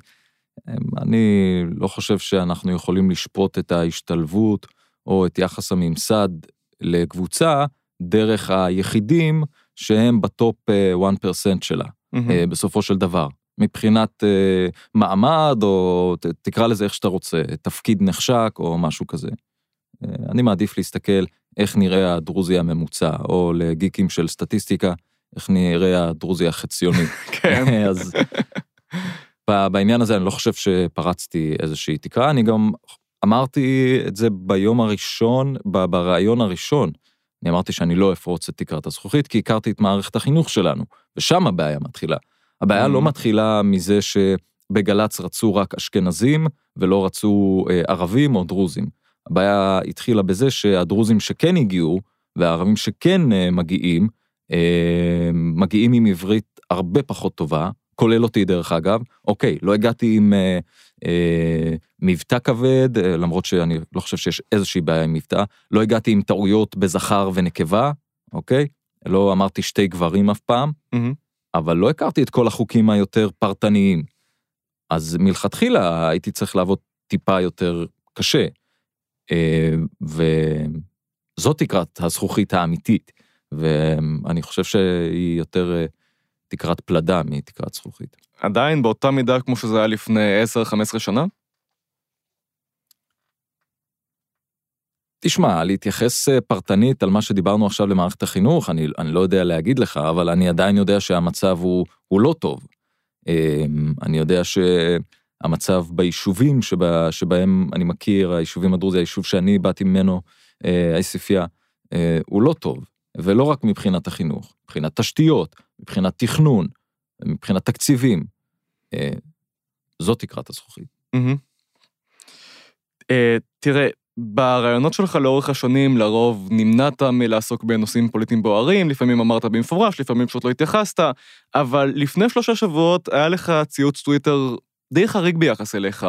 S3: אני לא חושב שאנחנו יכולים לשפוט את ההשתלבות או את יחס הממסד לקבוצה דרך היחידים שהם בטופ 1% אה, שלה, mm-hmm. בסופו של דבר. מבחינת uh, מעמד, או תקרא לזה איך שאתה רוצה, תפקיד נחשק או משהו כזה. Uh, אני מעדיף להסתכל איך נראה הדרוזי הממוצע, או לגיקים של סטטיסטיקה, איך נראה הדרוזי החציוני.
S1: כן.
S3: אז בעניין הזה אני לא חושב שפרצתי איזושהי תקרה, אני גם אמרתי את זה ביום הראשון, בריאיון הראשון. אני אמרתי שאני לא אפרוץ את תקרת הזכוכית, כי הכרתי את מערכת החינוך שלנו, ושם הבעיה מתחילה. הבעיה לא mm. מתחילה מזה שבגל"צ רצו רק אשכנזים, ולא רצו אה, ערבים או דרוזים. הבעיה התחילה בזה שהדרוזים שכן הגיעו, והערבים שכן אה, מגיעים, אה, מגיעים עם עברית הרבה פחות טובה, כולל אותי דרך אגב, אוקיי, לא הגעתי עם אה, אה, מבטא כבד, אה, למרות שאני לא חושב שיש איזושהי בעיה עם מבטא, לא הגעתי עם טעויות בזכר ונקבה, אוקיי? לא אמרתי שתי גברים אף פעם, mm-hmm. אבל לא הכרתי את כל החוקים היותר פרטניים. אז מלכתחילה הייתי צריך לעבוד טיפה יותר קשה. אה, וזאת תקרת הזכוכית האמיתית, ואני חושב שהיא יותר אה, תקרת פלדה מתקרת זכוכית.
S1: עדיין באותה מידה כמו שזה היה לפני 10-15 שנה?
S3: תשמע, להתייחס אה, פרטנית על מה שדיברנו עכשיו למערכת החינוך, אני, אני לא יודע להגיד לך, אבל אני עדיין יודע שהמצב הוא, הוא לא טוב. אני יודע שהמצב ביישובים שבה, שבהם אני מכיר, היישובים הדרוזי, היישוב שאני באתי ממנו, עסיפיא, אה, הוא לא טוב, ולא רק מבחינת החינוך, מבחינת תשתיות, מבחינת תכנון, מבחינת תקציבים. אה, זאת תקרת הזכוכית.
S1: תראה, ברעיונות שלך לאורך השנים לרוב נמנעת מלעסוק בנושאים פוליטיים בוערים, לפעמים אמרת במפורש, לפעמים פשוט לא התייחסת, אבל לפני שלושה שבועות היה לך ציוץ טוויטר די חריג ביחס אליך,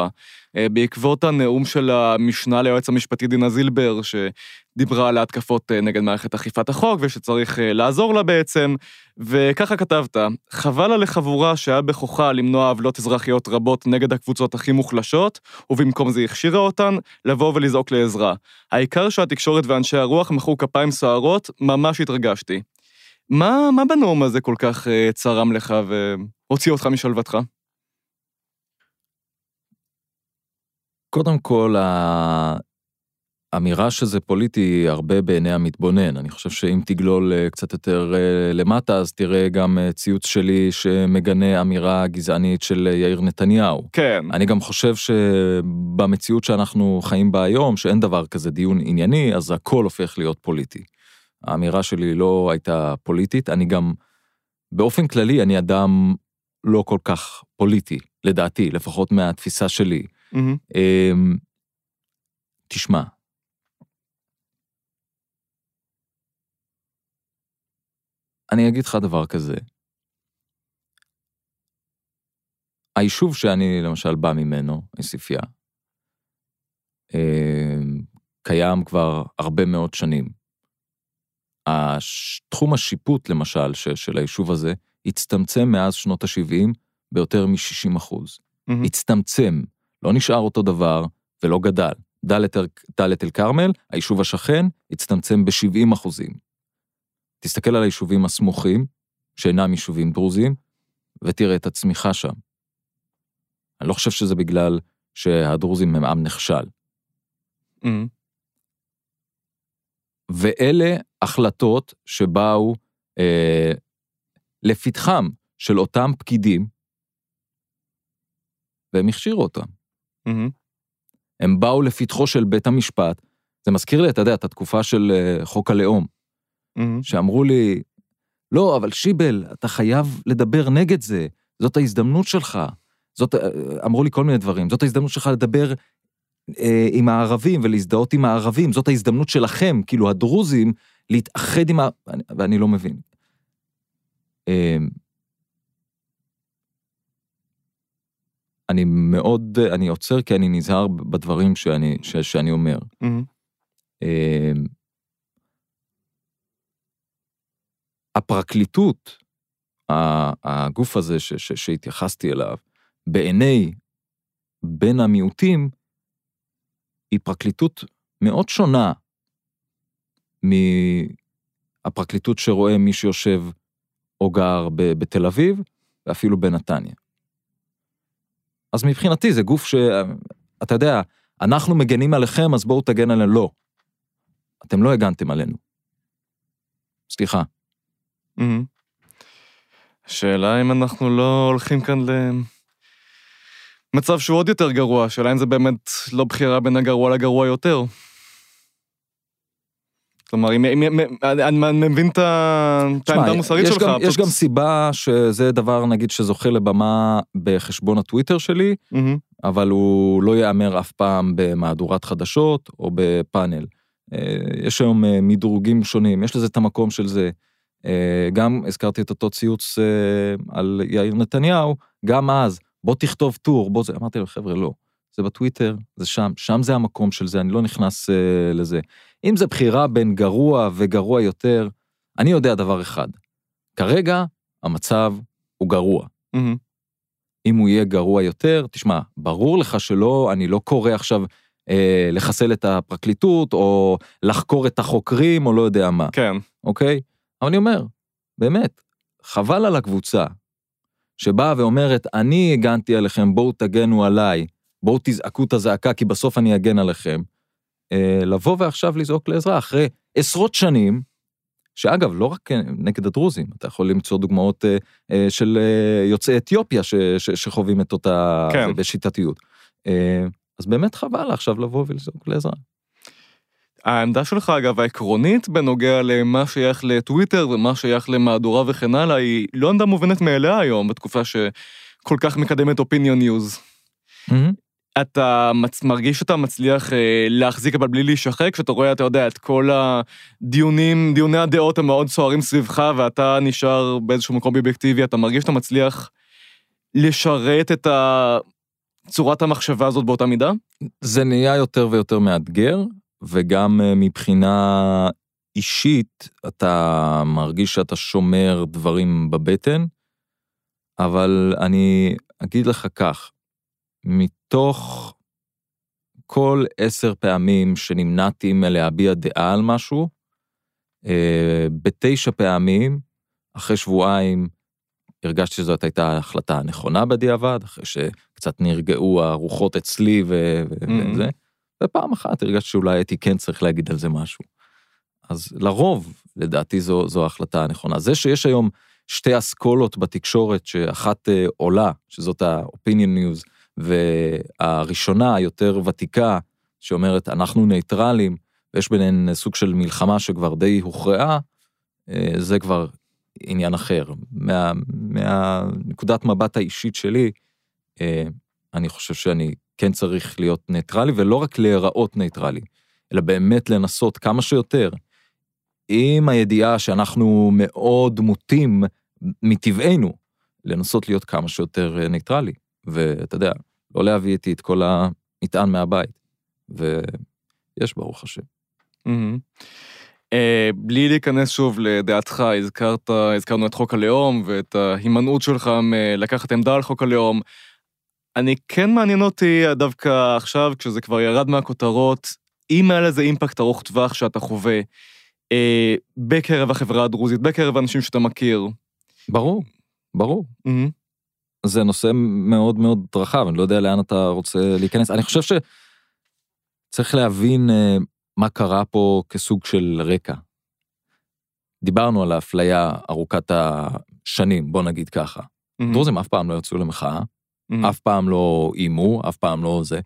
S1: אה, בעקבות הנאום של המשנה ליועץ המשפטי דינה זילבר, שדיברה על ההתקפות אה, נגד מערכת אכיפת החוק ושצריך אה, לעזור לה בעצם, וככה כתבת, חבל על החבורה שהיה בכוחה למנוע עוולות אזרחיות רבות נגד הקבוצות הכי מוחלשות, ובמקום זה הכשירה אותן, לבוא ולזעוק לעזרה. העיקר שהתקשורת ואנשי הרוח מחאו כפיים סוערות, ממש התרגשתי. מה, מה בנאום הזה כל כך צרם לך והוציא אותך משלוותך?
S3: קודם כל, האמירה שזה פוליטי הרבה בעיני המתבונן. אני חושב שאם תגלול אה, קצת יותר אה, למטה, אז תראה גם אה, ציוץ שלי שמגנה אמירה גזענית של יאיר נתניהו.
S1: כן.
S3: אני גם חושב שבמציאות שאנחנו חיים בה היום, שאין דבר כזה דיון ענייני, אז הכל הופך להיות פוליטי. האמירה שלי לא הייתה פוליטית, אני גם, באופן כללי, אני אדם לא כל כך פוליטי, לדעתי, לפחות מהתפיסה שלי. Mm-hmm. תשמע, אני אגיד לך דבר כזה. היישוב שאני למשל בא ממנו, עסיפיא, אמ, קיים כבר הרבה מאוד שנים. תחום השיפוט, למשל, של היישוב הזה, הצטמצם מאז שנות ה-70 ביותר מ-60 אחוז. Mm-hmm. הצטמצם. לא נשאר אותו דבר ולא גדל. דאלית אל כרמל, היישוב השכן, הצטמצם ב-70 אחוזים. תסתכל על היישובים הסמוכים, שאינם יישובים דרוזיים, ותראה את הצמיחה שם. אני לא חושב שזה בגלל שהדרוזים הם עם נכשל. Mm-hmm. ואלה החלטות שבאו אה, לפתחם של אותם פקידים, והם הכשירו אותם. Mm-hmm. הם באו לפתחו של בית המשפט. זה מזכיר לי, אתה יודע, את התקופה של uh, חוק הלאום, mm-hmm. שאמרו לי, לא, אבל שיבל, אתה חייב לדבר נגד זה, זאת ההזדמנות שלך. זאת, אה, אמרו לי כל מיני דברים, זאת ההזדמנות שלך לדבר אה, עם הערבים ולהזדהות עם הערבים, זאת ההזדמנות שלכם, כאילו הדרוזים, להתאחד עם ה... ואני, ואני לא מבין. אה, אני מאוד, אני עוצר כי אני נזהר בדברים שאני, ש, שאני אומר. אה, הפרקליטות, הגוף הזה ש, ש, שהתייחסתי אליו, בעיני בין המיעוטים, היא פרקליטות מאוד שונה מהפרקליטות שרואה מי שיושב או גר ב- בתל אביב, ואפילו בנתניה. אז מבחינתי זה גוף ש... אתה יודע, אנחנו מגנים עליכם, אז בואו תגן עלינו. לא. אתם לא הגנתם עלינו. סליחה.
S1: מהמם. השאלה אם אנחנו לא הולכים כאן למצב שהוא עוד יותר גרוע, השאלה אם זה באמת לא בחירה בין הגרוע לגרוע יותר. כלומר, אם, אם, אני, מבין את העמדה המוסרית
S3: יש
S1: שלך.
S3: גם, יש
S1: פשוט-
S3: גם סיבה שזה דבר, נגיד, שזוכה לבמה בחשבון הטוויטר שלי,
S1: מהמם.
S3: אבל הוא לא ייאמר אף פעם במהדורת חדשות או בפאנל. אה, יש היום אה, מדרוגים שונים, יש לזה את המקום של זה. אה, גם הזכרתי את אותו ציוץ על יאיר נתניהו, גם אז, בוא תכתוב טור, בוא זה, אמרתי לו, חבר'ה, לא, זה בטוויטר, זה שם, שם זה המקום של זה, אני לא נכנס אה, לזה. אם זה בחירה בין גרוע וגרוע יותר, אני יודע דבר אחד, כרגע המצב הוא גרוע.
S1: מהמם.
S3: אם הוא יהיה גרוע יותר, תשמע, ברור לך שלא, אני לא קורא עכשיו אה, לחסל את הפרקליטות, או לחקור את החוקרים, או לא יודע מה,
S1: כן.
S3: אוקיי? אבל אני אומר, באמת, חבל על הקבוצה, שבאה ואומרת, אני הגנתי עליכם, בואו תגנו עליי, בואו תזעקו את הזעקה, כי בסוף אני אגן עליכם. אה, לבוא ועכשיו לזעוק לעזרה, אחרי עשרות שנים, שאגב, לא רק נגד הדרוזים, אתה יכול למצוא דוגמאות אה, אה, של יוצאי אתיופיה ש, ש, שחווים את אותה...
S1: כן.
S3: בשיטתיות. אז באמת חבל עכשיו לבוא ולזעוק לעזרה.
S1: העמדה שלך, אגב, העקרונית בנוגע למה שייך לטוויטר ומה שייך למהדורה וכן הלאה, היא לא עמדה מובנת מאליה היום, בתקופה שכל כך מקדמת opinion news. אתה מצ... מרגיש שאתה מצליח אה, להחזיק אבל בלי להישחק, כשאתה רואה, אתה יודע, את כל הדיונים, דיוני הדעות המאוד סוערים סביבך, ואתה נשאר באיזשהו מקום אובייקטיבי, אתה מרגיש שאתה מצליח לשרת את ה... צורת המחשבה הזאת באותה מידה?
S3: זה נהיה יותר ויותר מאתגר, וגם אה, מבחינה אישית, אתה מרגיש שאתה שומר דברים בבטן, אבל אני אגיד לך כך, מתוך כל עשר פעמים שנמנעתי מלהביע דעה על משהו, אה, בתשע פעמים, אחרי שבועיים, הרגשתי שזאת הייתה ההחלטה הנכונה בדיעבד, אחרי שקצת נרגעו הרוחות אצלי ו-
S1: Mhm.
S3: וזה, ופעם אחת הרגשתי שאולי הייתי כן צריך להגיד על זה משהו. אז לרוב, לדעתי זו, זו ההחלטה הנכונה. זה שיש היום שתי אסכולות בתקשורת, שאחת אה, עולה, שזאת ה-opinion news, והראשונה, היותר ותיקה, שאומרת, אנחנו נייטרלים, ויש ביניהן סוג של מלחמה שכבר די הוכרעה, אה, זה כבר עניין אחר. מה, מהנקודת מבט האישית שלי, אה, אני חושב שאני כן צריך להיות ניטרלי, ולא רק להיראות ניטרלי, אלא באמת לנסות כמה שיותר, עם הידיעה שאנחנו מאוד מוטים מטבענו, לנסות להיות כמה שיותר אה, ניטרלי. ואתה יודע, לא להביא איתי את כל המטען מהבית. ויש, ברוך השם.
S1: מהמם. אה, בלי להיכנס שוב לדעתך, הזכרת, הזכרנו את חוק הלאום ואת ההימנעות שלך מלקחת עמדה על חוק הלאום. אני כן מעניין אותי דווקא עכשיו, כשזה כבר ירד מהכותרות, אם היה לזה אימפקט ארוך טווח שאתה חווה אה, בקרב החברה הדרוזית, בקרב אנשים שאתה מכיר.
S3: ברור, ברור.
S1: מהמם.
S3: זה נושא מאוד מאוד רחב, אני לא יודע לאן אתה רוצה להיכנס. אני חושב שצריך להבין אה, מה קרה פה כסוג של רקע. דיברנו על האפליה ארוכת השנים, בוא נגיד ככה.
S1: מהמם.
S3: דרוזים אף פעם לא יצאו למחאה,
S1: מהמם.
S3: אף פעם לא איימו, אף פעם לא זה.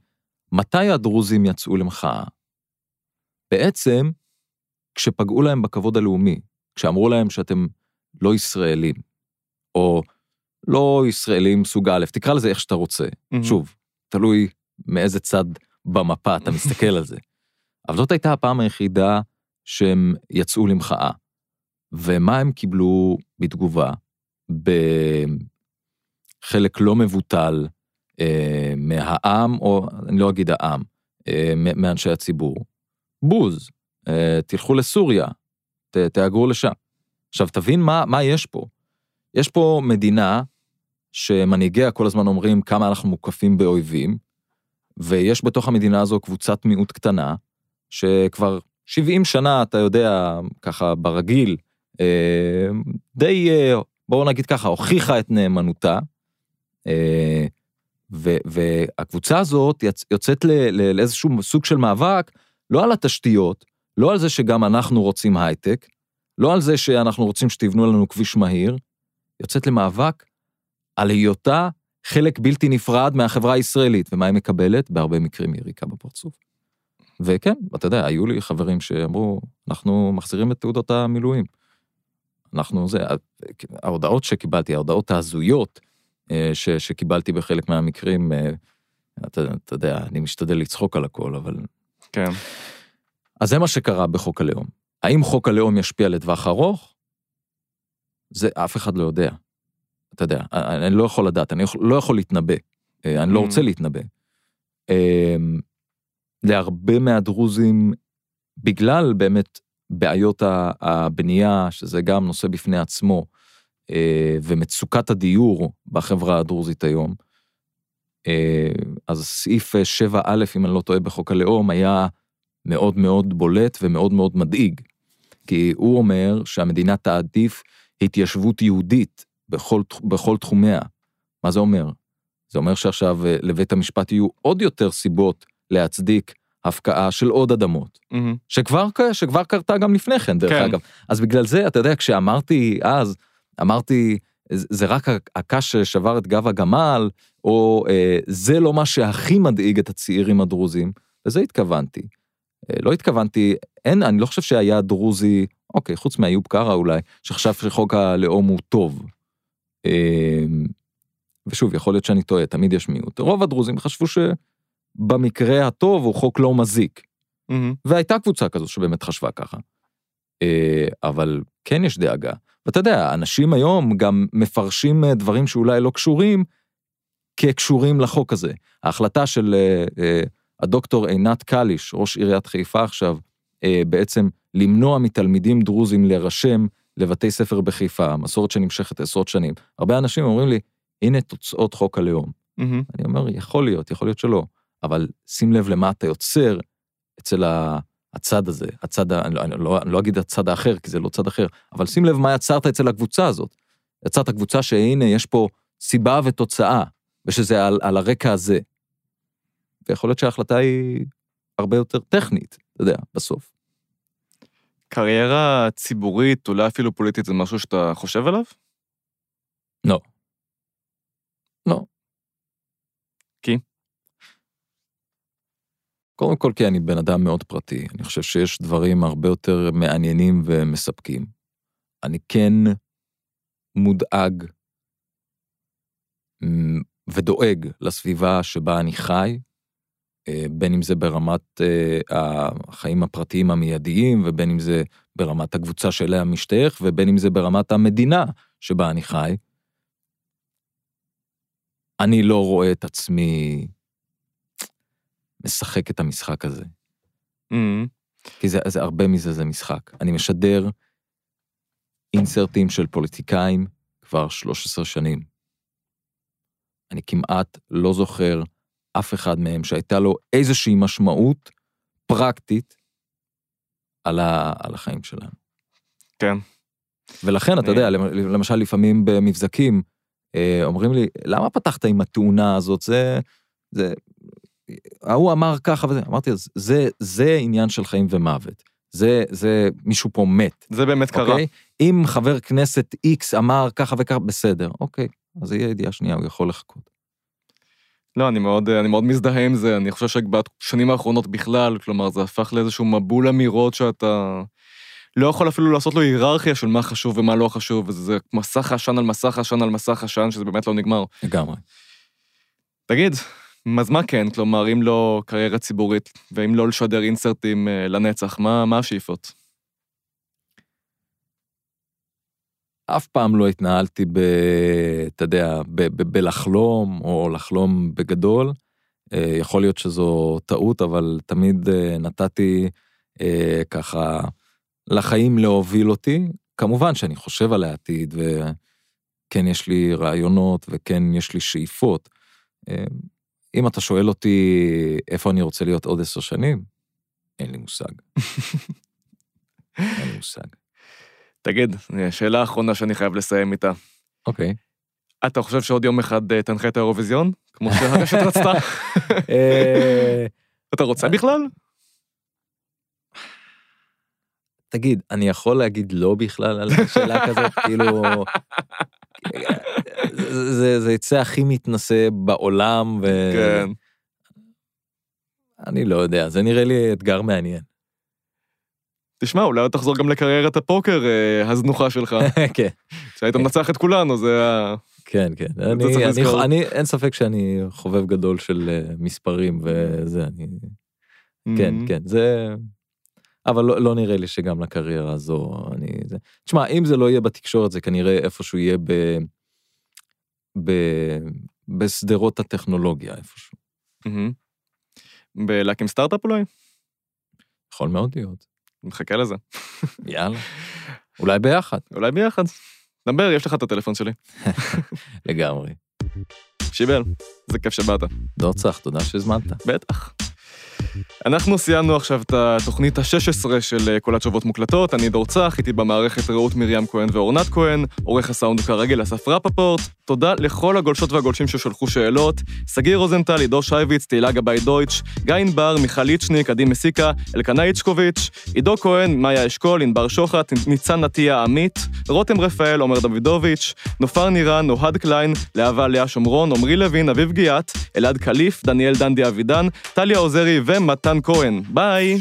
S3: מתי הדרוזים יצאו למחאה? בעצם, כשפגעו להם בכבוד הלאומי, כשאמרו להם שאתם לא ישראלים, או לא ישראלים סוג א', תקרא לזה איך שאתה רוצה.
S1: מהמם.
S3: שוב, תלוי מאיזה צד במפה, אתה מסתכל על זה. אבל זאת הייתה הפעם היחידה שהם יצאו למחאה. ומה הם קיבלו בתגובה? בחלק לא מבוטל אה, מהעם, או אני לא אגיד העם, אה, מאנשי הציבור. בוז, אה, תלכו לסוריה, ת, תהגרו לשם. עכשיו, תבין מה, מה יש פה. יש פה מדינה שמנהיגיה כל הזמן אומרים כמה אנחנו מוקפים באויבים, ויש בתוך המדינה הזו קבוצת מיעוט קטנה, שכבר 70 שנה, אתה יודע, ככה ברגיל, אה, די, אה, בואו נגיד ככה, הוכיחה את נאמנותה, אה, ו, והקבוצה הזאת יוצאת לאיזשהו סוג של מאבק, לא על התשתיות, לא על זה שגם אנחנו רוצים הייטק, לא על זה שאנחנו רוצים שתבנו לנו כביש מהיר, יוצאת למאבק על היותה חלק בלתי נפרד מהחברה הישראלית, ומה היא מקבלת? בהרבה מקרים יריקה בפרצוף. וכן, אתה יודע, היו לי חברים שאמרו, אנחנו מחזירים את תעודות המילואים. אנחנו זה, ההודעות שקיבלתי, ההודעות ההזויות אה, ש, שקיבלתי בחלק מהמקרים, אה, אתה, אתה יודע, אני משתדל לצחוק על הכל, אבל...
S1: כן.
S3: אז זה מה שקרה בחוק הלאום. האם חוק הלאום ישפיע לטווח ארוך? זה אף אחד לא יודע. אתה יודע, אני לא יכול לדעת, אני לא יכול להתנבא, אה, אני לא mm. רוצה להתנבא. אמ, להרבה מהדרוזים, בגלל באמת בעיות הבנייה, שזה גם נושא בפני עצמו, אה, ומצוקת הדיור בחברה הדרוזית היום, אה, אז סעיף 7א, אם אני לא טועה, בחוק הלאום, היה מאוד מאוד בולט ומאוד מאוד מדאיג. כי הוא אומר שהמדינה תעדיף התיישבות יהודית בכל, בכל תחומיה. מה זה אומר? זה אומר שעכשיו אה, לבית המשפט יהיו עוד יותר סיבות להצדיק הפקעה של עוד אדמות, mm-hmm. שכבר, שכבר קרתה גם לפני כן, דרך כן. אגב. אז בגלל זה, אתה יודע, כשאמרתי אז, אמרתי, זה רק הקש ששבר את גב הגמל, או אה, זה לא מה שהכי מדאיג את הצעירים הדרוזים, לזה התכוונתי. אה, לא התכוונתי, אין, אני לא חושב שהיה דרוזי, אוקיי, חוץ מאיוב קרא אולי, שחשב שחוק הלאום הוא טוב. אה, ושוב, יכול להיות שאני טועה, תמיד יש מיעוט. רוב הדרוזים חשבו שבמקרה הטוב הוא חוק לא מזיק. Mm-hmm. והייתה קבוצה כזו שבאמת חשבה ככה. אה, אבל כן יש דאגה. ואתה יודע, אנשים היום גם מפרשים אה, דברים שאולי לא קשורים, כקשורים לחוק הזה. ההחלטה של הדוקטור עינת קליש, ראש עיריית חיפה עכשיו, בעצם למנוע מתלמידים דרוזים להירשם לבתי ספר בחיפה, מסורת שנמשכת עשרות שנים. הרבה אנשים אומרים לי, הנה תוצאות חוק הלאום. Mm-hmm. אני אומר, יכול להיות, יכול להיות שלא, אבל שים לב למה אתה יוצר אצל. הצד הזה, הצד, אני לא, אני, לא, אני לא אגיד הצד האחר, כי זה לא צד אחר, אבל שים לב מה יצרת אצל הקבוצה הזאת. יצרת קבוצה שהנה, יש פה סיבה ותוצאה, ושזה על, על הרקע הזה. ויכול להיות שההחלטה היא הרבה יותר טכנית, אתה יודע, בסוף.
S1: קריירה ציבורית, אולי אפילו פוליטית, זה משהו שאתה חושב עליו?
S3: לא. לא.
S1: כי?
S3: קודם כל כי אני בן אדם מאוד פרטי, אני חושב שיש דברים הרבה יותר מעניינים ומספקים. אני כן מודאג ודואג לסביבה שבה אני חי, בין אם זה ברמת אה, החיים הפרטיים המיידיים, ובין אם זה ברמת הקבוצה שאליה משתייך, ובין אם זה ברמת המדינה שבה אני חי. אני לא רואה את עצמי משחק את המשחק הזה. Mm-hmm. כי זה, זה הרבה מזה זה משחק. אני משדר אינסרטים של פוליטיקאים כבר 13 שנים. אני כמעט לא זוכר אף אחד מהם שהייתה לו איזושהי משמעות פרקטית על, ה, על החיים שלנו.
S1: כן.
S3: ולכן, אתה יודע, למשל לפעמים במבזקים, אה, אומרים לי, למה פתחת עם התאונה הזאת? זה, זה, ההוא אמר ככה וזה, אמרתי, אז זה, זה עניין של חיים ומוות. זה, זה, מישהו פה מת.
S1: זה באמת קרה. אוקיי?
S3: אם חבר כנסת X אמר ככה וככה, בסדר, אוקיי, אז יהיה ידיעה שנייה, הוא יכול לחכות.
S1: לא, אני מאוד, אני מאוד מזדהה עם זה, אני חושב שבשנים האחרונות בכלל, כלומר, זה הפך לאיזשהו מבול אמירות שאתה לא יכול אפילו לעשות לו היררכיה של מה חשוב ומה לא חשוב, וזה מסך עשן על מסך עשן על מסך עשן, שזה באמת לא נגמר.
S3: לגמרי.
S1: תגיד, אז מה כן? כלומר, אם לא קריירה ציבורית, ואם לא לשדר אינסרטים אה, לנצח, מה, מה השאיפות?
S3: אף פעם לא התנהלתי ב... אתה יודע, ב, ב, בלחלום, או לחלום בגדול. אה, יכול להיות שזו טעות, אבל תמיד אה, נתתי אה, ככה לחיים להוביל אותי. כמובן שאני חושב על העתיד, וכן יש לי רעיונות, וכן יש לי שאיפות. אם אתה שואל אותי איפה אני רוצה להיות עוד עשר שנים, אין לי מושג. אין לי מושג.
S1: תגיד, שאלה אחרונה שאני חייב לסיים איתה.
S3: אוקיי.
S1: אתה חושב שעוד יום אחד אה, תנחה את האירוויזיון? כמו שהרשת רצתה?
S3: אה,
S1: אתה רוצה בכלל?
S3: תגיד, אני יכול להגיד לא בכלל על שאלה כזאת? כאילו... זה, זה יצא הכי מתנשא בעולם, ו...
S1: כן.
S3: אני לא יודע, זה נראה לי אתגר מעניין.
S1: תשמע, אולי עוד תחזור גם לקריירת הפוקר אה, הזנוחה שלך.
S3: כן.
S1: שהיית מנצח את כולנו, זה ה...
S3: כן, כן. אני, אני, אני, אין ספק שאני חובב גדול של אה, מספרים וזה, אני... כן, mm-hmm. כן, זה... אבל לא, לא נראה לי שגם לקריירה הזו אני... זה... תשמע, אם זה לא יהיה בתקשורת, זה כנראה איפשהו יהיה ב... ב... בשדרות הטכנולוגיה איפשהו.
S1: Mm-hmm. בלהקים סטארט-אפ אולי?
S3: יכול מאוד להיות.
S1: מחכה לזה.
S3: יאללה. אולי ביחד.
S1: אולי ביחד. דבר, יש לך את הטלפון שלי.
S3: לגמרי.
S1: שיבל, זה כיף שבאת.
S3: דורצח, תודה שהזמנת.
S1: בטח. אנחנו סיימנו עכשיו את התוכנית ה-16 של אה, כל התשובות מוקלטות, אני דור צח, איתי במערכת רעות מרים כהן ואורנת כהן, עורך הסאונד כרגיל אסף רפפורט, תודה לכל הגולשות והגולשים ששלחו שאלות, שגיא רוזנטל, עידו שייביץ, תהילה גבאי דויטש, גיא ענבר, מיכל איצ'ניק, עדי מסיקה, אלקנה איצ'קוביץ', עידו כהן, מאיה אשכול, ענבר שוחט, ניצן נטיה עמית, רותם רפאל, עומר דוידוביץ', נופר נירן, אוהד קליין, להבה לאה שומרון, עמרי לוין, אביב גיאת, אלעד קליף, דניאל דנדי אבידן, טליה עוזרי ומתן כהן. ביי!